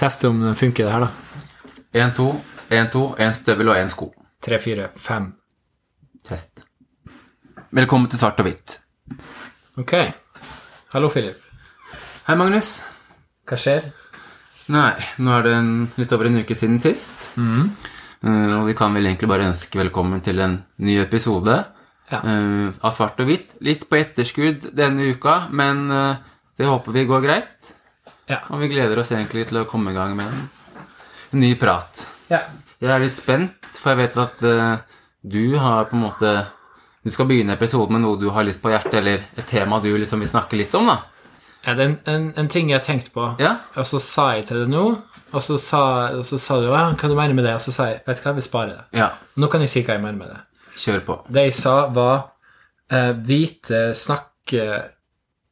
Teste om den funker, det her, da. Én, to, én, to, én støvel og én sko. Tre, fire, fem. Test. Velkommen til Svart og hvitt. Ok. Hallo, Philip. Hei, Magnus. Hva skjer? Nei, nå er det en, litt over en uke siden sist. Eh, og vi kan vel egentlig bare ønske velkommen til en ny episode Ja. Uh, av Svart og hvitt. Litt på etterskudd denne uka, men uh, det håper vi går greit. Ja. Og vi gleder oss egentlig til å komme i gang med en, ny prat. Ja. Jeg er litt spent, for jeg vet at uh, du har på en måte Du skal begynne episoden med noe du har litt på hjertet, eller et tema du liksom vil snakke litt om, da. ja det er en, en, en ting jeg har tenkt på, Ja? og så sa jeg til deg nå, og så sa, og så sa du ja, hva du mener med det, og så sa jeg vet du hva, jeg vil spare det. Ja. Nå kan jeg si hva jeg mener med det. Kjør på. Det jeg sa, var uh, hvite snakker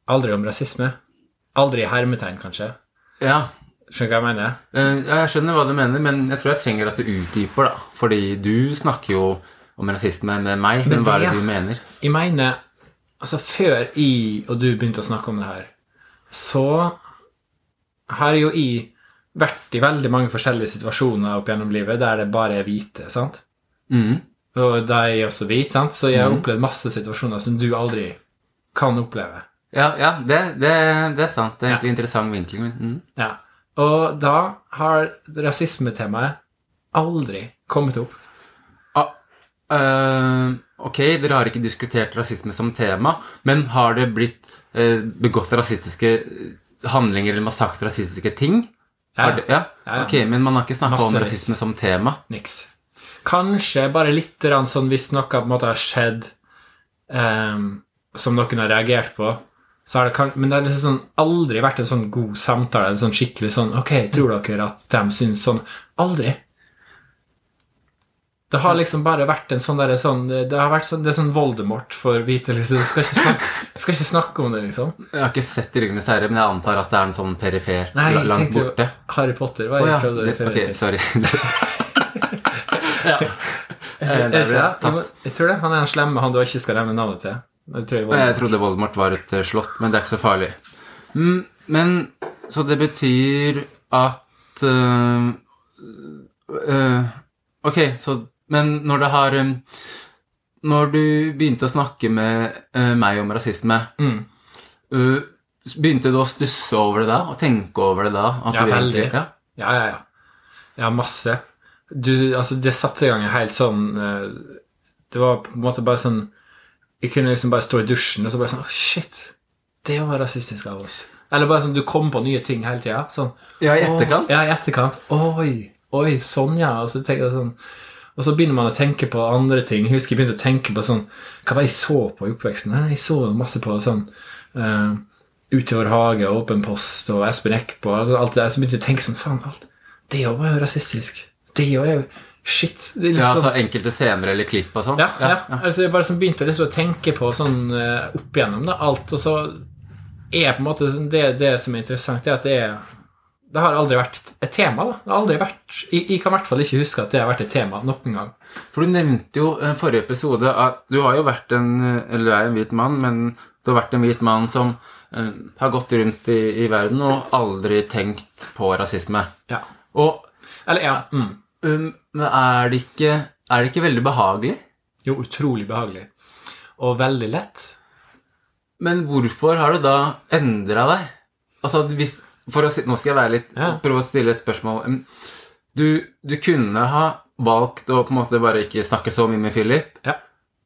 aldri om rasisme. Aldri i hermetegn, kanskje. Ja. Skjønner du hva jeg mener? Eh, ja, jeg skjønner hva du mener, men jeg tror jeg trenger at du utdyper, da. Fordi du snakker jo om rasisme med meg, men, Men hva er det- du mener? Jeg mener Altså, før jeg og du begynte å snakke om det her, så har jo jeg vært i veldig mange forskjellige situasjoner opp gjennom livet der det bare er hvite, sant? Mm. Og de er også hvit, sant? Så jeg har opplevd masse situasjoner som du aldri kan oppleve. Ja, ja det, det, det er sant. Det er egentlig interessant vinkling. mhm. Ja. Og da har rasismetemaet aldri kommet opp. Ah, eh, ok, dere har ikke diskutert rasisme som tema, men har det blitt eh, begått rasistiske handlinger eller man har sagt rasistiske ting? Ja. Det, ja? Ja, ja. Ok, men man har ikke snakka om rasisme som tema? Niks. Kanskje bare litt sånn hvis noe på en måte har skjedd ehm, som noen har reagert på, så har det kan, men det har liksom sånn, aldri vært en sånn god samtale. En sånn skikkelig sånn Ok, tror dere at de syns sånn? Aldri. Det har liksom bare vært en sånn derre sånn Det har vært sånn, det er sånn Voldemort for hvite, liksom. Skal ikke snakke, skal ikke snakke om det, liksom. Jeg har ikke sett Ringenes herre, men jeg antar at det er en sånn perifer Nei, jeg langt tenkte borte. Harry Potter. Hva Å jeg ja. prøvde å referere til. sorry. Ja. Jeg, der ikke jeg? Jeg Jeg tror det. Han er den slemme han du ikke skal nevne navnet til. Jeg trodde Voldemort var et eh, slott, men det er ikke så farlig. Mm, men Så det betyr at uh, uh, Ok, så Men når det har um, Når du begynte å snakke med uh, meg om rasisme, Mm. begynte du å stusse over det da? Og tenke over det da? At Ja, veldig. Ja? Ja, ja, ja. Ja, masse. Du, altså, det satte i gang en helt sånn Det var på en måte bare sånn Jeg kunne liksom bare stå i dusjen og så bare sånn oh, shit. Det var rasistisk av oss. Eller bare sånn du kom på nye ting hele tida. Sånn ja, i etterkant? Ja, i etterkant. Oi, oi, sånn, ja. Og så, tenker jeg sånn, og så begynner man å tenke på andre ting. Jeg husker jeg begynte å tenke på sånn Hva var jeg så på i oppveksten? Jeg så masse på sånn uh, Ut i vår hage, Åpen post og Espen Eckbo. og alt det der. Så begynte jeg å tenke sånn Faen, alt det òg var jo rasistisk. Det òg er jo Shit. Det er litt Ja, sånn, altså enkelte scener eller klipp og sånn? ja, ja, Altså, jeg bare sånn begynte liksom å tenke på sånn eh, opp igjennom da, alt, og så er på en måte sånn- det, det som er interessant, det er at det er Det har aldri vært et tema, da. Det har aldri vært Jeg, jeg kan i hvert fall ikke huske at det har vært et tema noen gang. For du nevnte jo i forrige episode at du har jo vært en Eller er en hvit mann, men du har vært en hvit mann som uh, har gått rundt i, i verden og aldri tenkt på rasisme. Ja. Og Eller, ja. Mm. Um, men er det ikke Er det ikke veldig behagelig? Jo, utrolig behagelig. Og veldig lett. Men hvorfor har du da endra deg? Altså, hvis, for å Nå skal jeg være litt Ja. prøve å stille et spørsmål. Um, Du, du kunne ha valgt å på en måte bare ikke snakke så mye med Philip, Ja.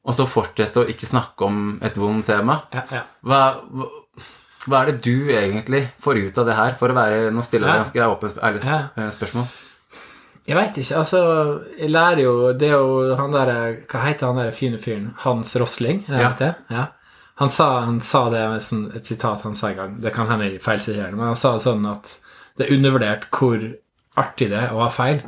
og så fortsette å ikke snakke om et vondt tema. Ja. Hva, hva, hva er det du egentlig får ut av det her, for å være Nå stiller jeg ganske åpent ærlig eh, spørsmål. Jeg veit ikke. Altså, jeg lærer jo Det er jo han derre Hva heter han der fine fyren? Hans Rosling? er det Ja. det? ja. Han sa, han sa det med sånn, et sitat han sa en gang. Det kan hende jeg feilsiterer, men han sa sånn at det er undervurdert hvor artig det er å ha feil.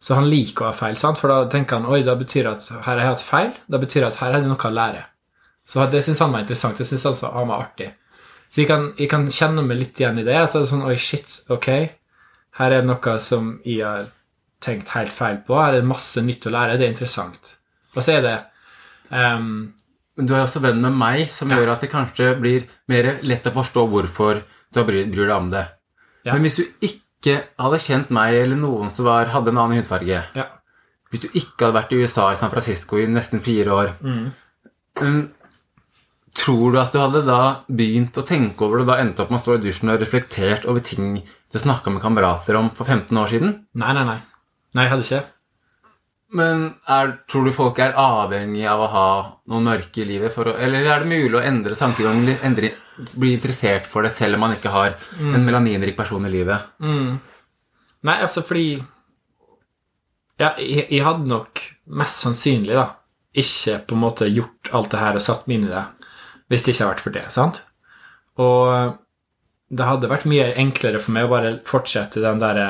Så han liker å ha feil, sant? for da tenker han oi, da betyr at her har jeg hatt feil. Da betyr det at her er det noe å lære. Så det syns han var interessant. Det syns altså han var artig. Så jeg kan, jeg kan kjenne meg litt igjen i det. Så er det sånn oi, shit, ok. Her er det noe som jeg har tenkt helt feil på. Her er det masse nytt å lære. Det er interessant. Og så er det um, Men du er også venn med meg, som gjør at det kanskje blir mer lett å forstå hvorfor du bryr, deg om det. Ja. Men hvis du ikke hadde kjent meg eller noen som var, hadde en annen hudfarge Ja. Hvis du ikke hadde vært i USA, i San Francisco, i nesten fire år um, Tror du at du hadde da begynt å tenke over det og da endte opp med å stå i dusjen og reflektert over ting du snakka med kamerater om for 15 år siden? Nei, nei, nei. Nei, jeg hadde ikke. Men er, tror du folk er avhengig av å ha noen mørke i livet? For å, eller er det mulig å endre tankegangen, endre, bli interessert for det selv om man ikke har en melaninrik person i livet? Nei, altså fordi Ja, jeg, jeg hadde nok mest sannsynlig da ikke på en måte gjort alt det her og satt meg inn i det hvis det ikke hadde vært for det, sant? Og det hadde vært mye enklere for meg å bare fortsette den derre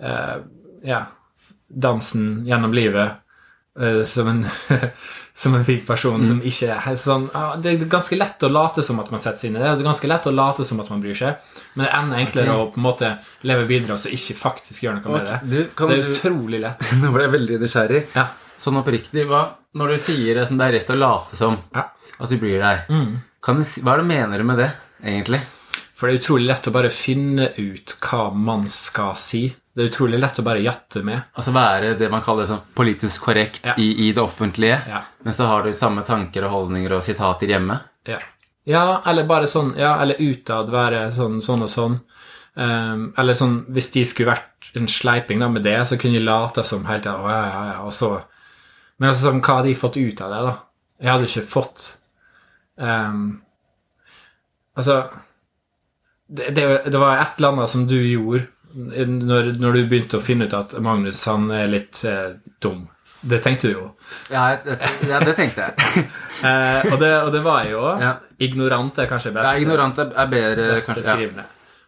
eh, Ja, dansen gjennom livet uh, som en som en hvit person som ikke er sånn ah, Det er ganske lett å late som at man setter seg inn i det. Det er ganske lett å late som at man bryr seg, men det er enda enklere okay. å på en måte leve videre og så ikke faktisk gjøre noe med det. Du, det er du- utrolig lett. Nå ble jeg veldig nysgjerrig. Ja. Sånn oppriktig, hva, når du sier det som det er rett å late som Ja. at du bryr deg, kan du hva er det mener du med det, egentlig? For det er utrolig lett å bare finne ut hva man skal si. Det er utrolig lett å bare jatte med. Altså være det man kaller sånn politisk korrekt Ja. i, i det offentlige, Ja. men så har du samme tanker og holdninger og sitater hjemme. Ja. ja, eller bare sånn Ja, eller utad være sånn, sånn og sånn. Um, eller sånn Hvis de skulle vært en sleiping da med det, så kunne de late som helt ja, ja, ja, og så Men altså, sånn, hva hadde de fått ut av det, da? Jeg hadde ikke fått um, Altså det, det, det var et eller annet som du gjorde når, når du begynte å finne ut at Magnus han er litt eh, dum. Det tenkte du jo. Ja, det, ja, det tenkte jeg. Eh, og, det, og det var jeg jo. Ja. Ignorant er kanskje best. Ja, ignorant er bedre, kanskje. Ja.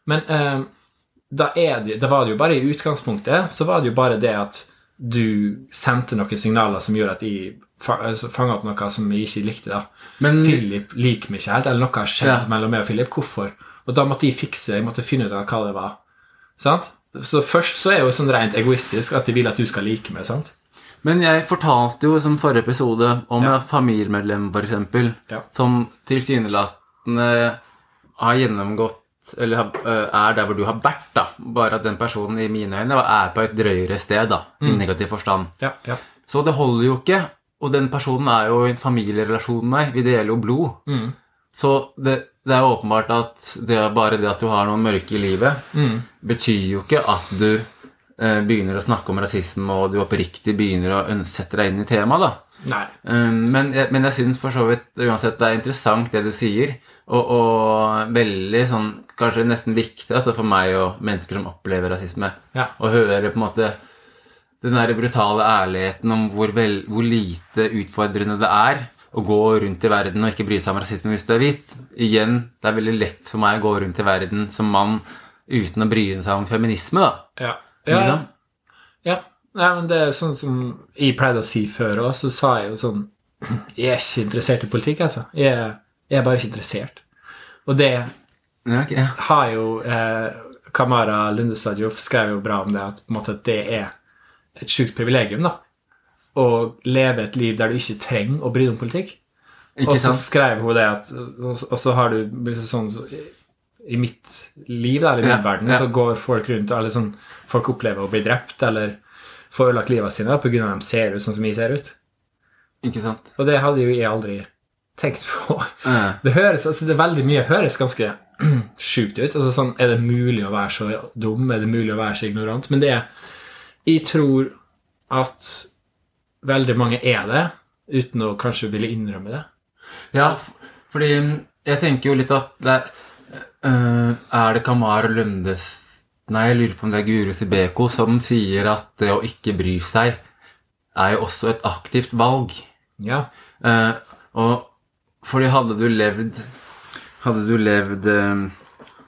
Men eh, da, det, da var det jo bare i utgangspunktet så var det jo bare det at du sendte noen signaler som gjorde at fa altså, fanga opp noe som jeg ikke likte. da. Men- Philip liker meg ikke helt, eller noe har skjedd Ja. mellom meg og Philip. Hvorfor? Og da måtte jeg fikse det. Jeg måtte finne ut av hva det var. Sant? Så først så er jo sånn rent egoistisk at de vil at du skal like meg. sant? Men jeg fortalte jo som forrige episode om Ja. et familiemedlem, eksempel, Ja. som tilsynelatende har gjennomgått eller øh, er der hvor du har vært, da. Bare at den personen i mine øyne er på et drøyere sted, da, i negativ forstand. Ja, ja. Så det holder jo ikke. Og den personen er jo i en familierelasjon med meg. Vi deler jo blod. Så det, det er åpenbart at det bare det at du har noen mørke i livet, betyr jo ikke at du eh, begynner å snakke om rasisme, og du oppriktig begynner å sette deg inn i temaet, da. Um, men, jeg- men jeg syns for så vidt uansett det er interessant det du sier, og, og veldig sånn Kanskje nesten viktig altså for meg og mennesker som opplever rasisme, Ja. å høre på en måte den der brutale ærligheten om hvor, vel, hvor lite utfordrende det er å gå rundt i verden og ikke bry seg om rasisme hvis du er hvit. Igjen, det er veldig lett for meg å gå rundt i verden som mann uten å bry seg om feminisme, da. Ja. Ja. Ja, ja. Nei, men det er sånn som jeg pleide å si før òg, så sa jeg jo sånn Jeg er ikke interessert i politikk, altså. Jeg er, jeg er bare ikke interessert. Og det Ja, okay. har jo eh, Kamara Lundestad Joff skrev jo bra om det, at måte det er et sjukt privilegium, da. Å leve et liv der du ikke trenger å bry deg om politikk. Ikke Og så sant? skrev hun det at Og så har du sånn så, I mitt liv, eller i min Ja, verden, ja. så går folk rundt Eller sånn Folk opplever å bli drept eller få ødelagt livet sine av at de ser ut sånn som jeg ser ut. Ikke sant? Og det hadde jo jeg aldri tenkt på. Ja. Det høres, altså det er veldig mye høres ganske sjukt ut. Altså sånn, Er det mulig å være så dum? Er det mulig å være så ignorant? Men det er Jeg tror at veldig mange er det, uten å kanskje ville innrømme det. Ja, fordi jeg tenker jo litt at det er øh, Er det Kamar Lundes Nei, jeg lurer på om det er Guru Sibeko som sier at det å ikke bry seg er jo også et aktivt valg. Ja. Uh, og fordi hadde du levd Hadde du levd uh,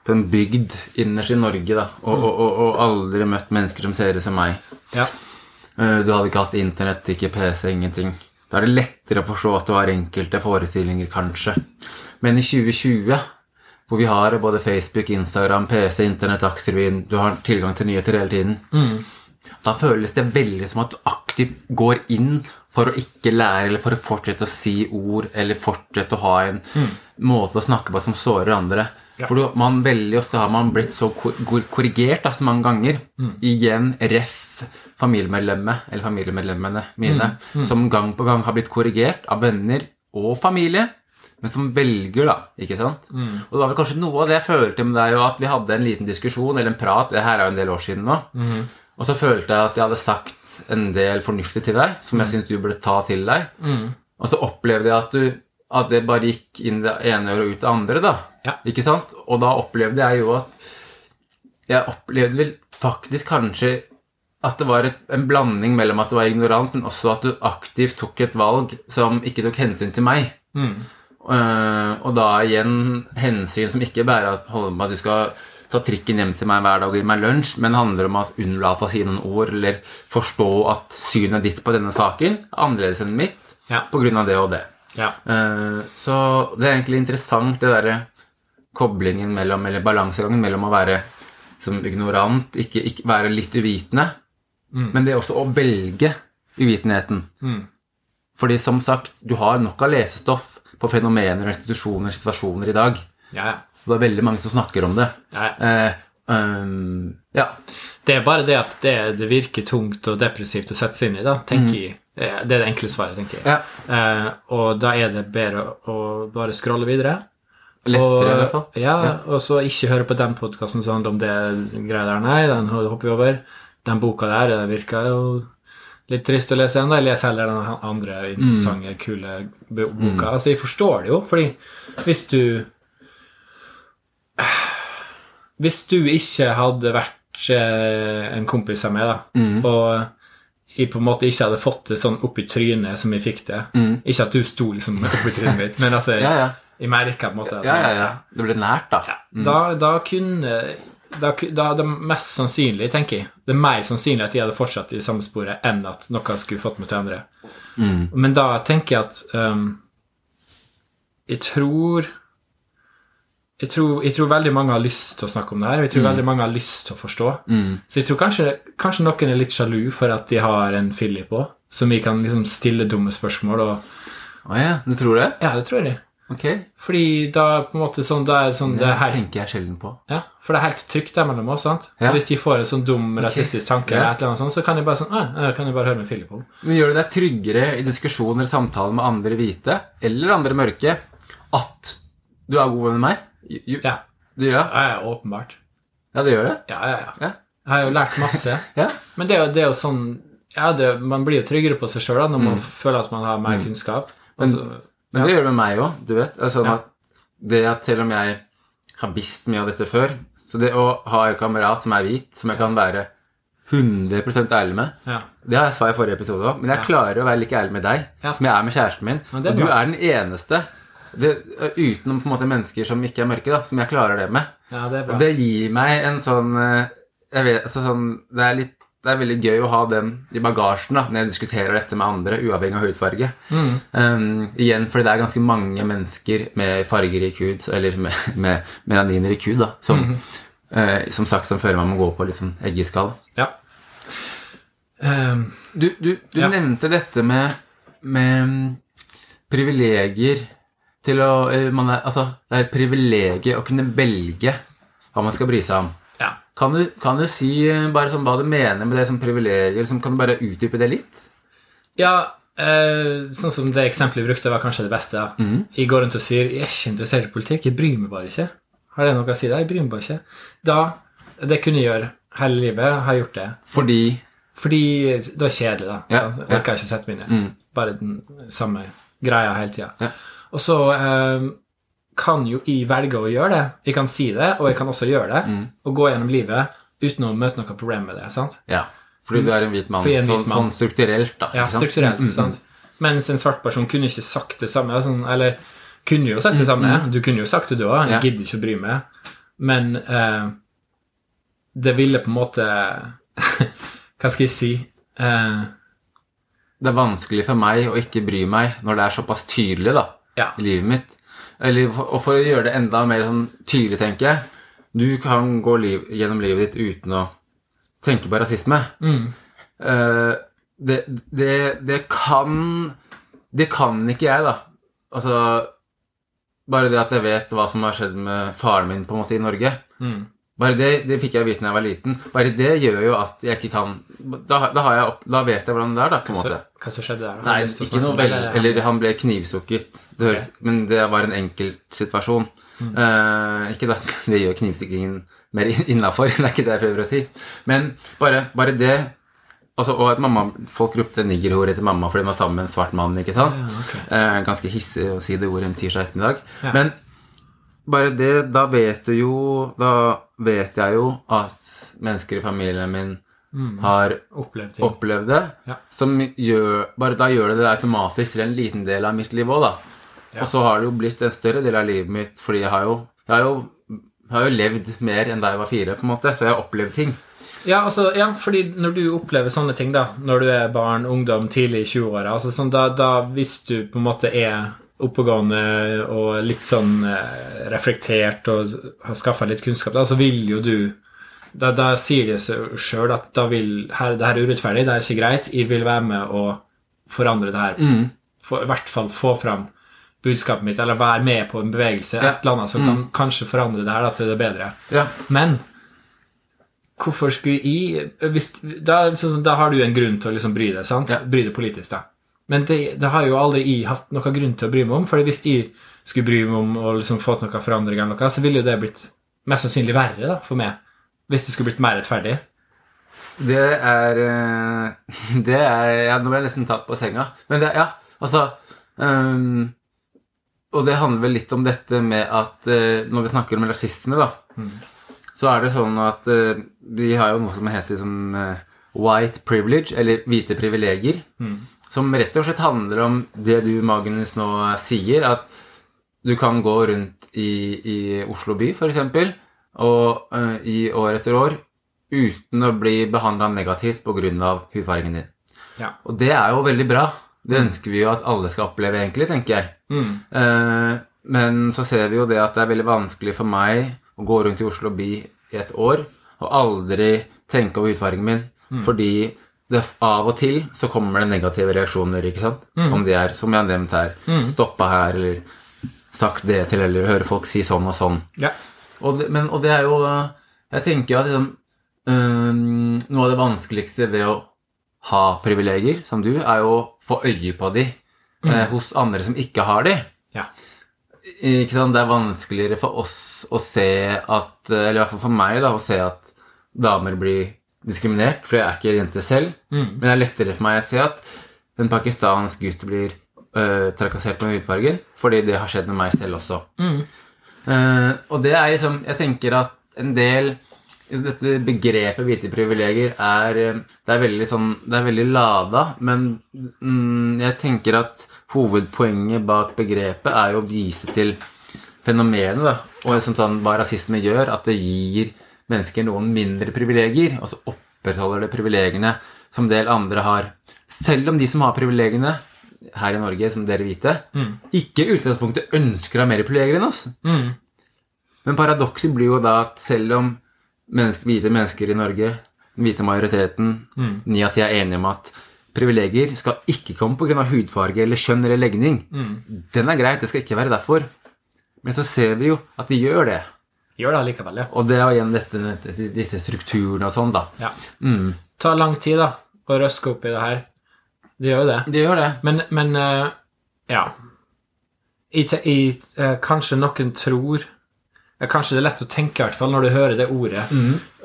på en bygd innerst i Norge, da, og, og, og, og aldri møtt mennesker som ser ut som meg Ja. Eh, Du hadde ikke hatt internett, ikke PC, ingenting. Da er det lettere å forstå at du har enkelte forestillinger, kanskje. Men i 2020, hvor vi har både Facebook, Instagram, PC, Internett, Dagsrevyen Du har tilgang til nyheter hele tiden. Da føles det veldig som at du aktivt går inn for å ikke lære, eller for å fortsette å si ord, eller fortsette å ha en måte å snakke på som sårer andre. Ja. For du- man veldig ofte har man blitt så kor kor- korrigert da, så mange ganger. Mm. Igjen ref familiemedlemmet, eller familiemedlemmene mine, Mm. som gang på gang har blitt korrigert av venner og familie, men som velger, da. ikke sant? Mm. Og det var vel kanskje noe av det jeg følte med deg, at vi hadde en liten diskusjon, eller en prat, det her er jo en del år siden nå, Mm. og så følte jeg at jeg hadde sagt en del fornuftig til deg, som jeg syntes du burde ta til deg. Mm. Og så opplevde jeg at, du, at det bare gikk inn det ene øret og ut det andre, da. Ja. Ikke sant? Og da opplevde jeg jo at Jeg opplevde vel faktisk kanskje at det var et, en blanding mellom at du var ignorant, men også at du aktivt tok et valg som ikke tok hensyn til meg. Mm. Uh, og da igjen hensyn som ikke bare holder med at du skal ta trikken hjem til meg hver dag og gi meg lunsj, men handler om at unnlate å si noen ord eller forstå at synet ditt på denne saken er annerledes enn mitt Ja. av det og det. Ja. Uh, så det er egentlig interessant, det derre koblingen mellom, eller balansegangen mellom å være som ignorant, ikke, ikke være litt uvitende, men det er også å velge uvitenheten. Mm. Fordi som sagt, du har nok av lesestoff på fenomener, institusjoner, situasjoner i dag. Ja, ja. Det er veldig mange som snakker om det. ja, ja. Eh, um, ja. Det er bare det at det, det virker tungt og depressivt å sette seg inn i, da, tenker jeg. Det er det enkle svaret, tenker jeg. ja. Eh, og da er det bedre å bare scrolle videre. Lettere, i hvert fall. Og, ja, Ja. og så ikke høre på den podkasten som handler om det greia der. Nei, den hopper vi over. Den boka der det virka jo litt trist å lese ennå. Jeg leser heller den andre interessante, kule boka. boka. Altså, jeg forstår det jo, fordi hvis du Hvis du ikke hadde vært eh, en kompis av meg, da, og jeg på en måte ikke hadde fått det sånn opp i trynet som jeg fikk det Ikke at du sto liksom opp i trynet mitt, men altså Ja, ja. Jeg merka på en måte Ja, ja, ja. Det ble nært, da. Mm. da, da kunne da, da det mest sannsynlig, tenker jeg Det er mer sannsynlig at jeg hadde fortsatt i det samme sporet enn at noe skulle fått meg til å endre. Men da tenker jeg at um, Jeg tror jeg tror, jeg tror veldig mange har lyst til å snakke om det her, og jeg tror veldig mange har lyst til å forstå. Så jeg tror kanskje, kanskje noen er litt sjalu for at de har en Philip på, som vi kan liksom stille dumme spørsmål og Å ja, du tror det? Ja, det tror jeg. Ok. Fordi da på en måte sånn, da er sånn det Det er helt tenker jeg sjelden på. ja, for det er helt trygt der mellom oss. sant? Så hvis de får en sånn dum rasistisk tanke, Ja. eller et eller annet sånt, så kan de bare sånn, «Å, ja, kan de bare høre med Philip om. Men gjør det deg tryggere i diskusjoner og samtaler med andre hvite eller andre mørke at du er god venn med meg? You, Ja. Det gjør? ja, ja, åpenbart. Ja, det gjør det? Ja, ja, ja. Ja. Jeg har jo lært masse. ja. Men det er jo, det er jo sånn ja, det, Man blir jo tryggere på seg sjøl når Mm. man føler at man har mer kunnskap. Altså, Men det gjør det med meg òg, du vet. Altså, det at selv om jeg har visst mye av dette før Så det å ha en kamerat som er hvit, som jeg kan være 100 ærlig med ja. Det sa jeg i forrige episode òg, men jeg Ja. klarer å være like ærlig med deg Ja. som jeg er med kjæresten min. Er du er den eneste det, utenom på en måte mennesker som ikke er mørke, da, som jeg klarer det med. ja, det bra. Og det gir meg en sånn eh, vet, altså sånn, Det er litt det er veldig gøy å ha den i bagasjen da, når jeg diskuterer dette med andre, uavhengig av hudfarge. Mm. Um, igjen fordi det er ganske mange mennesker med fargerik hud, eller med, med melaniner i hud, da, som, mm. uh, som sagt som føler man må gå på litt sånn eggeskall. Ja. Um, Du, du, du Ja. nevnte dette med, med mm, privilegier til å man er, Altså, det er et privilegium å kunne velge hva man skal bry seg om. Kan du, kan du si eh, bare sånn hva du mener med det som privilegier? Liksom, kan du bare utdype det litt? Ja, eh, sånn som det eksempelet vi brukte, var kanskje det beste. Ja. Mm. Jeg går rundt og sier 'jeg er ikke interessert i politikk', jeg bryr meg bare ikke. Har det noe å si Det? Jeg bryr meg bare ikke. Da, Det kunne jeg gjøre hele livet, har jeg gjort det. Fordi Fordi det var kjedelig, da. Ja, sant? Jeg ja. ikke sette meg inn i. Bare den samme greia hele tida. Ja. Og så eh, kan jo jeg velge å gjøre det. Jeg kan si det, og jeg kan også gjøre det. Mm. Og gå gjennom livet uten å møte noe problem med det. sant? Ja. Fordi du er en hvit mann. En hvit mann. sånn strukturelt, da. Ja, sant? strukturelt. Mm, mm, sant? Mens en svart person kunne ikke sagt det samme. Sånn, eller kunne jo sagt det samme. Du kunne jo sagt det du òg. Jeg Mm, Ja. gidder ikke å bry meg. Men eh, det ville på en måte Hva skal jeg si? Eh, Det er vanskelig for meg å ikke bry meg når det er såpass tydelig da, ja. i livet mitt. Eller, og for å gjøre det enda mer sånn tydelig, tenker jeg Du kan gå liv, gjennom livet ditt uten å tenke på rasisme. Mm. Uh, det, det, det kan Det kan ikke jeg, da. Altså bare det at jeg vet hva som har skjedd med faren min på en måte i Norge Mm. Bare det, det fikk jeg vite da jeg var liten. Bare det gjør jo at jeg ikke kan Da, da, har jeg opp, da vet jeg hvordan det er, da, på en måte. hva som skjedde der? da? Nei, ikke noe vel Eller han ble knivstukket. Det høres, Men det var en enkeltsituasjon. Mm. Uh, ikke at det gjør knivstikkingen mer innafor, det er ikke det jeg prøver å si. Men bare, bare det altså, Og at mamma, folk ropte niggerhore til mamma fordi hun var sammen med en svart mann. ikke sant? Ja, okay. uh, ganske hissig å si det ordet en tirsdag ettermiddag. Ja. Men bare det, da vet du jo Da vet jeg jo at mennesker i familien min har Opplevd opplevd det. Ja. Som gjør, bare da gjør det det automatisk til en liten del av mitt liv òg, da. Ja. Og så har det jo blitt en større del av livet mitt, fordi jeg har jo, jeg har jo, jeg har jo levd mer enn da jeg var fire, på en måte. Så jeg har opplevd ting. Ja, altså, ja, fordi når du opplever sånne ting, da, når du er barn, ungdom, tidlig i 20-åra altså, sånn, da, da, Hvis du på en måte er oppegående og litt sånn eh, reflektert og har skaffa litt kunnskap, da, så vil jo du Da, da sier de seg sjøl at da vil her, det her er urettferdig, det er ikke greit, jeg vil være med å forandre det her. Få- I hvert fall få fram budskapet mitt, eller være med på en bevegelse, et eller annet som kan kanskje forandre det her da, til det bedre. Ja. Men hvorfor skulle jeg hvis, da, sånn, da har du en grunn til å liksom bry deg, sant? Ja. Bry deg politisk, da. Men det, det har jo aldri jeg hatt noen grunn til å bry meg om. For hvis jeg skulle bry meg om å liksom få til noen forandring, eller noe, så ville jo det blitt mest sannsynlig verre da, for meg. Hvis det skulle blitt mer rettferdig. Det er eh, Det er Ja, nå ble jeg nesten tatt på senga. Men det, ja, altså ehm, Og det handler vel litt om dette med at eh, når vi snakker om rasisme, da, så er det sånn at eh, vi har jo noe som heter liksom, white privilege, eller hvite privilegier, som rett og slett handler om det du, Magnus, nå sier, at du kan gå rundt i, i Oslo by, for eksempel, og uh, i år etter år uten å bli behandla negativt pga. hudfargen din. Ja. Og det er jo veldig bra. Det ønsker vi jo at alle skal oppleve, egentlig, tenker jeg. Eh, men så ser vi jo det at det er veldig vanskelig for meg å gå rundt i Oslo by i et år og aldri tenke over hudfargen min, fordi det av og til så kommer det negative reaksjoner, ikke sant? Om det er, som jeg har nevnt her, stoppa her, eller sagt det til, eller høre folk si sånn og sånn. Ja. Og det, men, og det er jo Jeg tenker jo at liksom, øh, noe av det vanskeligste ved å ha privilegier, som du, er jo å få øye på de eh, hos andre som ikke har de. Ja. Ikke sant? Det er vanskeligere for oss å se at Eller i hvert fall for meg, da, å se at damer blir diskriminert, for jeg er ikke jente selv. Men det er lettere for meg å se at en pakistansk gutt blir øh, trakassert med hudfargen, fordi det har skjedd med meg selv også. Eh, og det er liksom Jeg tenker at en del dette begrepet hvite privilegier er eh, Det er veldig sånn Det er veldig lada, men mm, jeg tenker at hovedpoenget bak begrepet er jo å vise til fenomenet, da. Og liksom sånn, hva rasisme gjør, at det gir mennesker noen mindre privilegier, og så opprettholder det privilegiene som del andre har. Selv om de som har privilegiene her i Norge, som dere hvite, ikke i utgangspunktet ønsker å ha mer privilegier enn oss. Mm. Men paradokset blir jo da at selv om menneske, hvite mennesker i Norge, den hvite majoriteten, ni av ti er enige om at privilegier skal ikke komme pga. hudfarge eller kjønn eller legning. Den er greit, det skal ikke være derfor. Men så ser vi jo at de gjør det. Gjør det likevel, ja. Og det er igjen dette, dette, disse strukturene og sånn, da. ja. Mm. Ta lang tid, da, å røske opp i det her. Det gjør jo det. De gjør det. Men, men eh, ja I, i, eh, Kanskje noen tror ja, Kanskje det er lett å tenke, i hvert fall når du hører det ordet,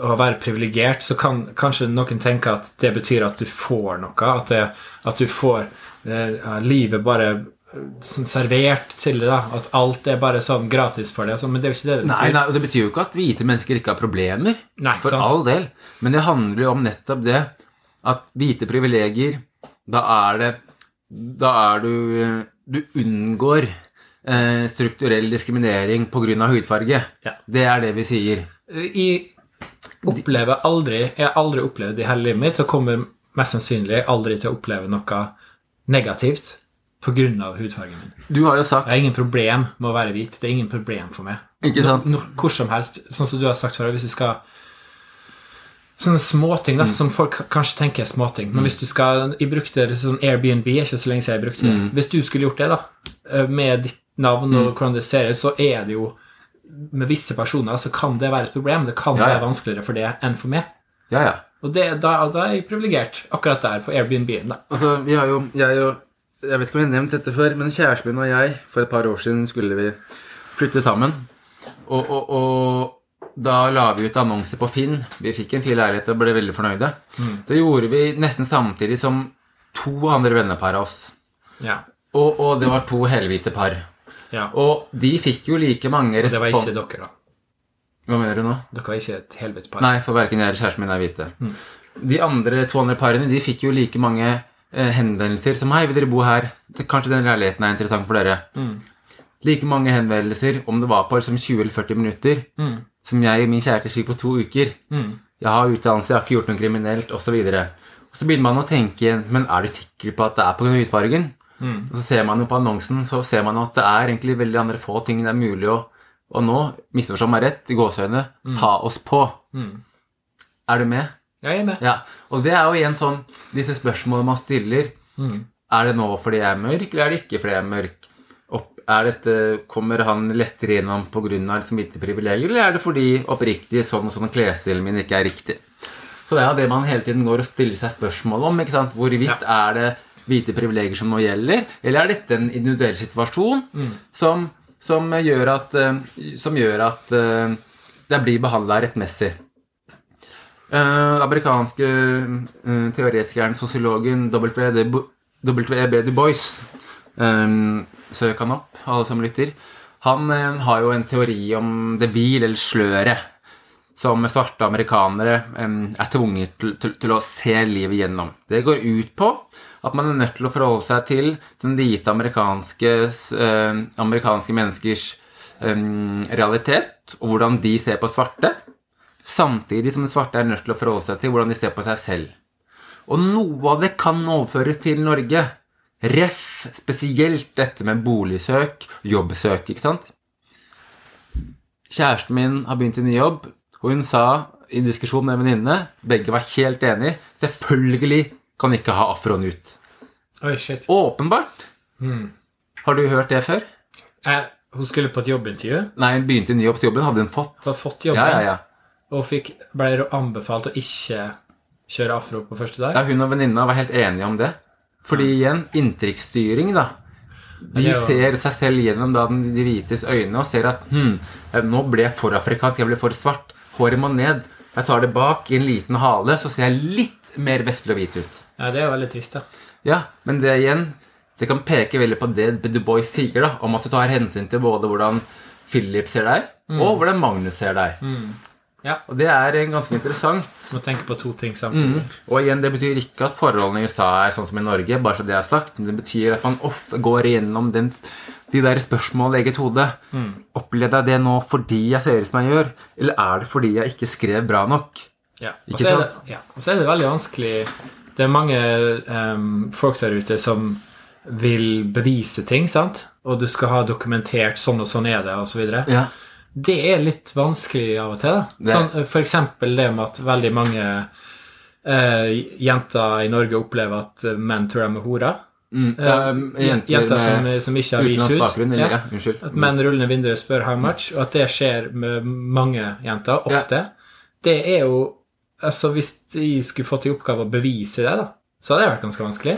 å være privilegert, så kan kanskje noen tenke at det betyr at du får noe. At, det, at du får eh, ja, livet bare eh, sånn servert til deg. da, At alt er bare sånn gratis for deg. Sånn, men det er jo ikke det det betyr. nei, og det betyr jo ikke at hvite mennesker ikke har problemer. Nei, for sant. all del. Men det handler jo om nettopp det at hvite privilegier, da er det Da er du Du unngår eh, strukturell diskriminering pga. hudfarge. Ja. Det er det vi sier. Jeg opplever aldri Jeg har aldri opplevd i hele livet mitt, og kommer mest sannsynlig aldri til å oppleve noe negativt pga. hudfargen min. Du har jo sagt Jeg har ingen problem med å være hvit. Det er ingen problem for meg. Ikke sant? No, no, hvor som helst. Sånn som du har sagt før, hvis du skal Sånne småting da, Mm. som folk kanskje tenker er småting. Men hvis du skal Jeg brukte sånn Airbnb, ikke så lenge siden jeg brukte det. Mm. Hvis du skulle gjort det, da, eh, med ditt navn Mm. og hvordan det ser ut, så er det jo Med visse personer så kan det være et problem. Det kan Ja, ja. være vanskeligere for det enn for meg. Ja, ja. Og det, da, da er jeg privilegert akkurat der på Airbnb-en. da. Altså, vi har jo Jeg, jo, jeg vet ikke om jeg har nevnt dette før, men kjæresten min og jeg for et par år siden skulle vi flytte sammen. Og, og, og da la vi ut annonser på Finn. Vi fikk en fin leilighet og ble veldig fornøyde. Det gjorde vi nesten samtidig som to andre vennepar av oss. Ja. Og, og det var to helhvite par. Ja. Og de fikk jo like mange Det var ikke dere, da. Hva mener du nå? Dere var ikke et helvetes par. Nei, for verken jeg eller kjæresten min er hvite. De andre, to andre parene de fikk jo like mange eh, henvendelser som Hei, vil dere bo her? Kanskje den leiligheten er interessant for dere? Like mange henvendelser om det var på liksom 20 eller 40 minutter, som jeg og min kjæreste fikk på to uker. Jeg har utdannelse, jeg har ikke gjort noe kriminelt, osv. Så og så begynner man å tenke igjen, men er du sikker på at det er på grunn hudfargen? Og så ser man jo på annonsen, så ser man at det er egentlig veldig andre få ting det er mulig å Og nå, misforstå meg rett, i gåseøyne, ta oss på. Er du med? Jeg er med. Ja, og det er jo igjen sånn Disse spørsmålene man stiller Er det nå fordi jeg er mørk, eller er det ikke fordi jeg er mørk? Opp, er dette, kommer han lettere gjennom pga. liksom hvite privilegier, eller er det fordi oppriktig sånn og sånn klesstilen min ikke er riktig? Så det er jo det man hele tiden går og stiller seg spørsmål om. ikke sant? Hvorvidt er det hvite privilegier som nå gjelder, eller er dette en individuell situasjon som, som gjør at, eh, som gjør at eh, det blir behandla rettmessig? Uh, amerikanske uh, teoretikeren, sosiologen W.E.B. W.E.B. Du Bois um, Søk han opp, alle som lytter. Han uh, har jo en teori om det bil, eller sløret, som svarte amerikanere um, er tvunget til, til, til å se livet gjennom. Det går ut på at man er nødt til å forholde seg til den hvite amerikanske, eh, amerikanske menneskers eh, realitet, og hvordan de ser på svarte. Samtidig som den svarte er nødt til å forholde seg til hvordan de ser på seg selv. Og noe av det kan overføres til Norge. Ref. spesielt dette med boligsøk, jobbsøk, ikke sant? Kjæresten min har begynt i ny jobb, og hun sa i diskusjon med en venninne Begge var helt enige. Selvfølgelig kan ikke ha afroen ut. Oi, shit. Åpenbart. Har du hørt det før? Eh, hun skulle på et jobbintervju. Nei, hun begynte i ny jobb, så jobben hadde hun fått. Hun Hadde fått jobben. Ja, ja, ja. Og fikk, ble anbefalt å ikke kjøre afro på første dag. Ja, hun og venninna var helt enige om det. Fordi igjen, inntrykksstyring, da. De er ser seg selv gjennom da, de hvites øyne og ser at hm, nå ble jeg for afrikansk, jeg ble for svart. Håret må ned. Jeg tar det bak i en liten hale, så ser jeg litt mer vestlig og hvit ut. Ja, det er jo veldig trist, da. Ja, men det igjen Det kan peke veldig på det Du Boys sier, da, om at du tar hensyn til både hvordan Philip ser deg, og hvordan Magnus ser deg. Ja. Og det er ganske interessant. Må tenke på to ting samtidig. Og igjen, det betyr ikke at forholdene i USA er sånn som i Norge, bare så det er sagt. Men det betyr at man ofte går igjennom den, de der spørsmålene i eget hode. Opplevde jeg det nå fordi jeg ser ut som jeg gjør, eller er det fordi jeg ikke skrev bra nok? Ja. Og så er, ja. er det veldig vanskelig Det er mange um, folk der ute som vil bevise ting, sant? Og du skal ha dokumentert sånn og sånn er det, videre. Ja. Det er litt vanskelig av og til. da. Sånn, eh, for eksempel det med at veldig mange uh, jenter i Norge opplever at eh, menn tror de er horer. Mm, ja, jenter som, som ikke har hvit hud. ja. Ja. At menn ruller ned vinduet og spør 'how much', og at det skjer med mange jenter, ofte, det er jo Altså, hvis de skulle fått i oppgave å bevise det, da, så hadde det vært ganske vanskelig.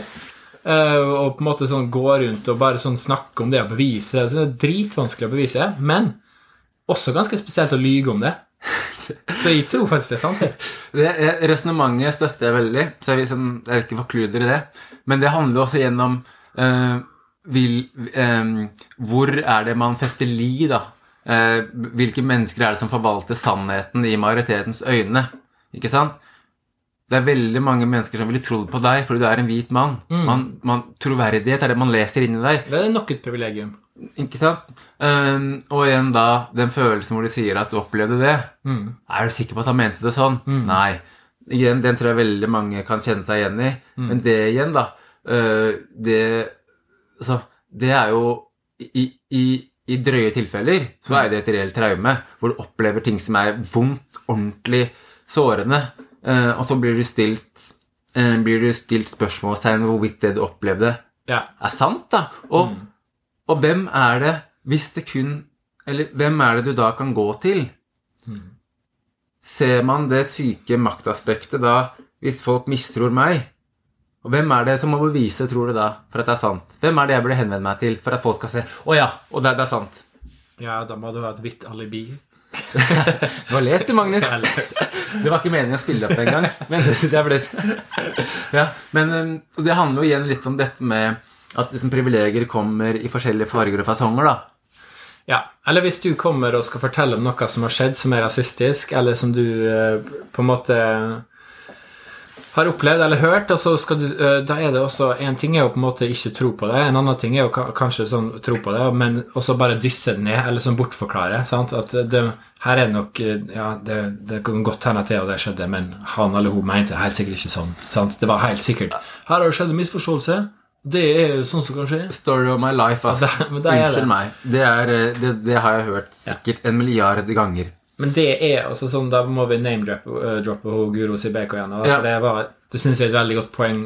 Uh, og på en måte sånn gå rundt og bare sånn snakke om det og bevise det. Så det er dritvanskelig å bevise det, men også ganske spesielt å lyge om det. Så jeg tror faktisk det er sant. jeg. Det Resonnementet støtter jeg veldig, så jeg, sånn, jeg vet ikke forkluder i det. Men det handler også gjennom uh, vil, uh, Hvor er det man fester li, da? Hvilke mennesker er det som forvalter sannheten i majoritetens øyne? Ikke sant? Det er veldig mange mennesker som ville trodd på deg fordi du er en hvit mann. Man, man, troverdighet er det man leser inni deg. Det er nok et privilegium. Ikke sant? Um, og igjen da den følelsen hvor du sier at du opplevde det. Er du sikker på at han mente det sånn? Nei. Igjen, den tror jeg veldig mange kan kjenne seg igjen i. Men det igjen, da uh, det, altså, det er jo i, i, I drøye tilfeller så er det et reelt traume hvor du opplever ting som er vondt, ordentlig sårende, øh, og så blir du stilt øh, blir du stilt spørsmålstegn ved hvorvidt det du opplevde, Ja. er sant, da. Og, og hvem er det hvis det kun Eller hvem er det du da kan gå til? Ser man det syke maktaspektet da hvis folk mistror meg? Og hvem er det som må bevise, tror du da, for at det er sant? Hvem er det jeg burde henvende meg til for at folk skal se Å ja, og det, det er sant. Ja, da må du ha et hvitt alibi. Du har lest det, Magnus. Det var ikke meningen å spille opp engang. Men det Ja, men um, det handler jo igjen litt om dette med at liksom, privilegier kommer i forskjellige farger og fasonger, da. Ja, eller hvis du kommer og skal fortelle om noe som har skjedd som er rasistisk, eller som du eh, på en måte har opplevd eller hørt, og så skal du, eh, da er det også En ting er jo på en måte ikke tro på det, en annen ting er jo kanskje sånn tro på det, men også bare dysse det ned, eller sånn bortforklare. sant? At det, her er det nok eh, Ja, det, det kan godt hende at det og det skjedde, men han eller hun mente det helt sikkert ikke sånn. sant? Det var helt sikkert Her har det skjedd en misforståelse. Det er jo sånn som kan skje. Story of my life, ass. Ja, det-. Unnskyld meg. Det, er, eh, det, det har jeg hørt sikkert en milliard ganger. Men det er altså sånn, da må vi name-droppe uh, droppe hun Guro Sibeko igjen. da, Ja. Det, var, det synes jeg er et veldig godt poeng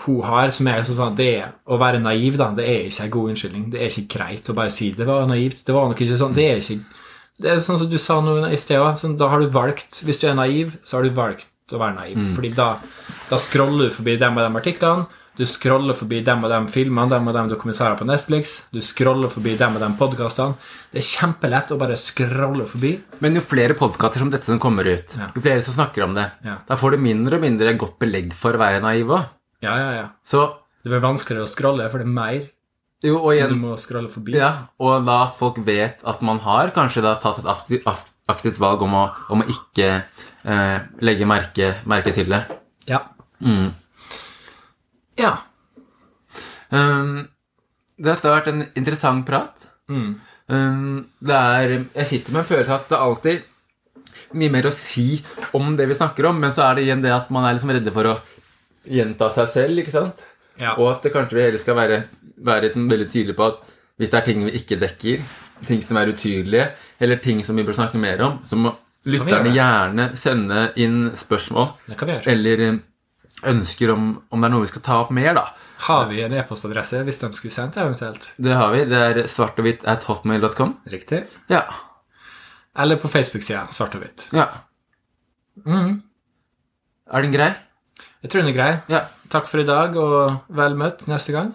hun har, som er sånn at det er, å være naiv, da, det er ikke en god unnskyldning. Det er ikke greit å bare si det var naivt. Det var nok ikke sånn. Det er ikke Det er sånn som du sa noe i sted. Sånn, da har du valgt Hvis du er naiv, så har du valgt å være naiv. Fordi da, da scroller du forbi dem og de artiklene. Du scroller forbi dem og dem filmene, dem og dem dokumentarene på Netflix. Du scroller forbi dem og dem podkastene. Det er kjempelett å bare scrolle forbi. Men jo flere podkaster som dette som kommer ut, Ja. jo flere som snakker om det, Ja. da får du mindre og mindre godt belegg for å være naiv òg. Ja, ja, ja. Så Det blir vanskeligere å scrolle, for det er mer jo, og som du må scrolle forbi. Ja, og da at folk vet at man har kanskje da tatt et aktivt, aktivt valg om å, om å ikke eh, legge merke, merke til det. Ja. Mm. Ja. Um, dette har vært en interessant prat. Mm. Um, det er, jeg sitter med en følelse av at det alltid mye mer å si om det vi snakker om, men så er det igjen det at man er liksom redde for å gjenta seg selv, ikke sant? Ja. Og at det kanskje vi heller skal være, være liksom veldig tydelige på at hvis det er ting vi ikke dekker, ting som er utydelige, eller ting som vi bør snakke mer om, så må lytterne gjerne sende inn spørsmål Det kan vi gjøre. eller ønsker om, om det er noe vi skal ta opp mer, da. Har vi en e-postadresse hvis de skulle sendt eventuelt? Det har vi. Det er svart og hvitt at hotmail.com. Riktig. Ja. Eller på Facebook-sida Svart og hvitt. ja. Mm. Er den grei? Jeg tror den er grei. Ja. Takk for i dag, og vel møtt neste gang.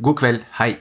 God kveld. Hei.